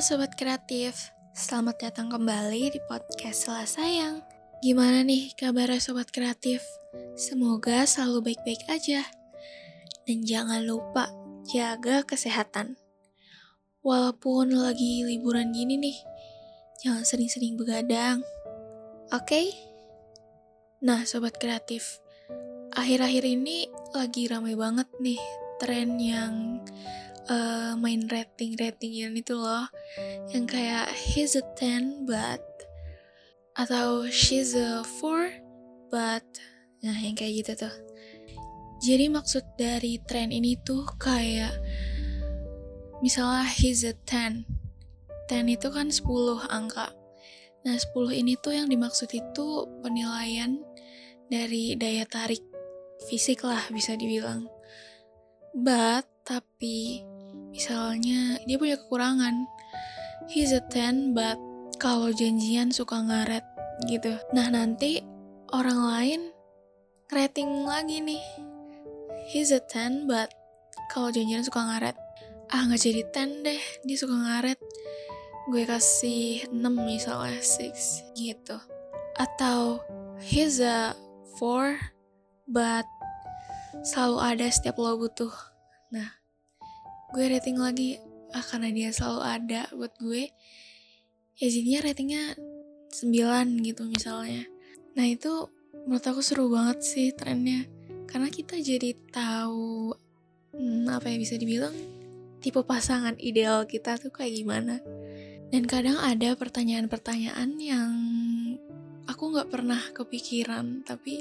Sobat Kreatif, selamat datang kembali di podcast Salah Sayang. Gimana nih kabar Sobat Kreatif? Semoga selalu baik-baik aja. Dan jangan lupa jaga kesehatan. Walaupun lagi liburan gini nih, jangan sering-sering begadang. Oke? Okay? Nah Sobat Kreatif, akhir-akhir ini lagi ramai banget nih tren yang main rating ratingan itu loh. Yang kayak he's a 10 but atau she's a 4 but nah yang kayak gitu tuh. Jadi maksud dari tren ini tuh kayak misalnya he's a 10 10 itu kan 10 angka. Nah 10 ini tuh yang dimaksud itu penilaian dari daya tarik fisik lah bisa dibilang. But tapi misalnya dia punya kekurangan. He's a 10 but kalau janjian suka ngaret gitu. Nah nanti orang lain rating lagi nih. He's a 10 but kalau janjian suka ngaret. Ah nggak jadi 10 deh dia suka ngaret. Gue kasih 6 misalnya 6 gitu. Atau he's a 4 but selalu ada setiap lo butuh. Nah gue rating lagi ah karena dia selalu ada buat gue ya jadinya ratingnya 9 gitu misalnya. Nah itu menurut aku seru banget sih trennya karena kita jadi tahu hmm, apa yang bisa dibilang tipe pasangan ideal kita tuh kayak gimana. Dan kadang ada pertanyaan-pertanyaan yang aku nggak pernah kepikiran tapi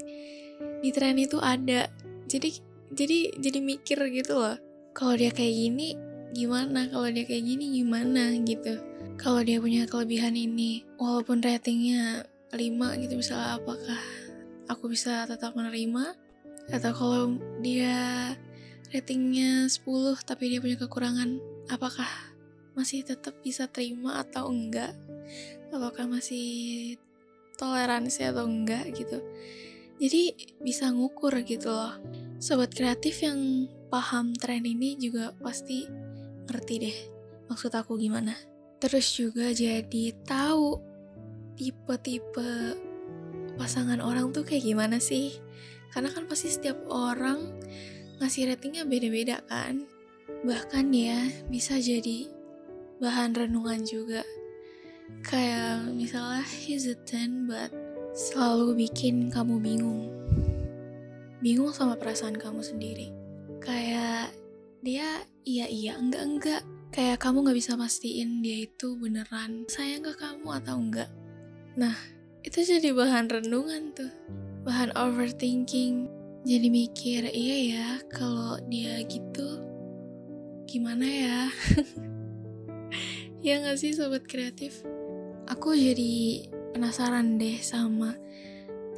di tren itu ada. Jadi jadi jadi mikir gitu loh kalau dia kayak gini gimana? Kalau dia kayak gini gimana? Gitu. Kalau dia punya kelebihan ini walaupun ratingnya 5 gitu misalnya apakah aku bisa tetap menerima? Atau kalau dia ratingnya 10 tapi dia punya kekurangan apakah masih tetap bisa terima atau enggak? Apakah masih toleransi atau enggak gitu. Jadi bisa ngukur gitu loh. Sobat kreatif yang paham tren ini juga pasti ngerti deh maksud aku gimana. Terus juga jadi tahu tipe-tipe pasangan orang tuh kayak gimana sih. Karena kan pasti setiap orang ngasih ratingnya beda-beda kan. Bahkan ya bisa jadi bahan renungan juga. Kayak misalnya he's a 10 but selalu bikin kamu bingung. Bingung sama perasaan kamu sendiri kayak dia iya iya enggak enggak. Kayak kamu nggak bisa pastiin dia itu beneran sayang ke kamu atau enggak. Nah itu jadi bahan renungan tuh. Bahan overthinking. Jadi mikir iya ya kalau dia gitu gimana ya? Ya nggak sih sobat kreatif? Aku jadi penasaran deh sama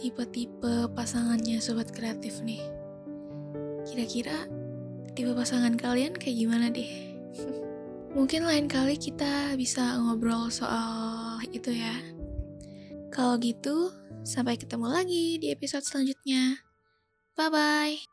tipe-tipe pasangannya sobat kreatif nih. Kira-kira tipe pasangan kalian kayak gimana deh? Mungkin lain kali kita bisa ngobrol soal itu ya. Kalau gitu, sampai ketemu lagi di episode selanjutnya. Bye bye.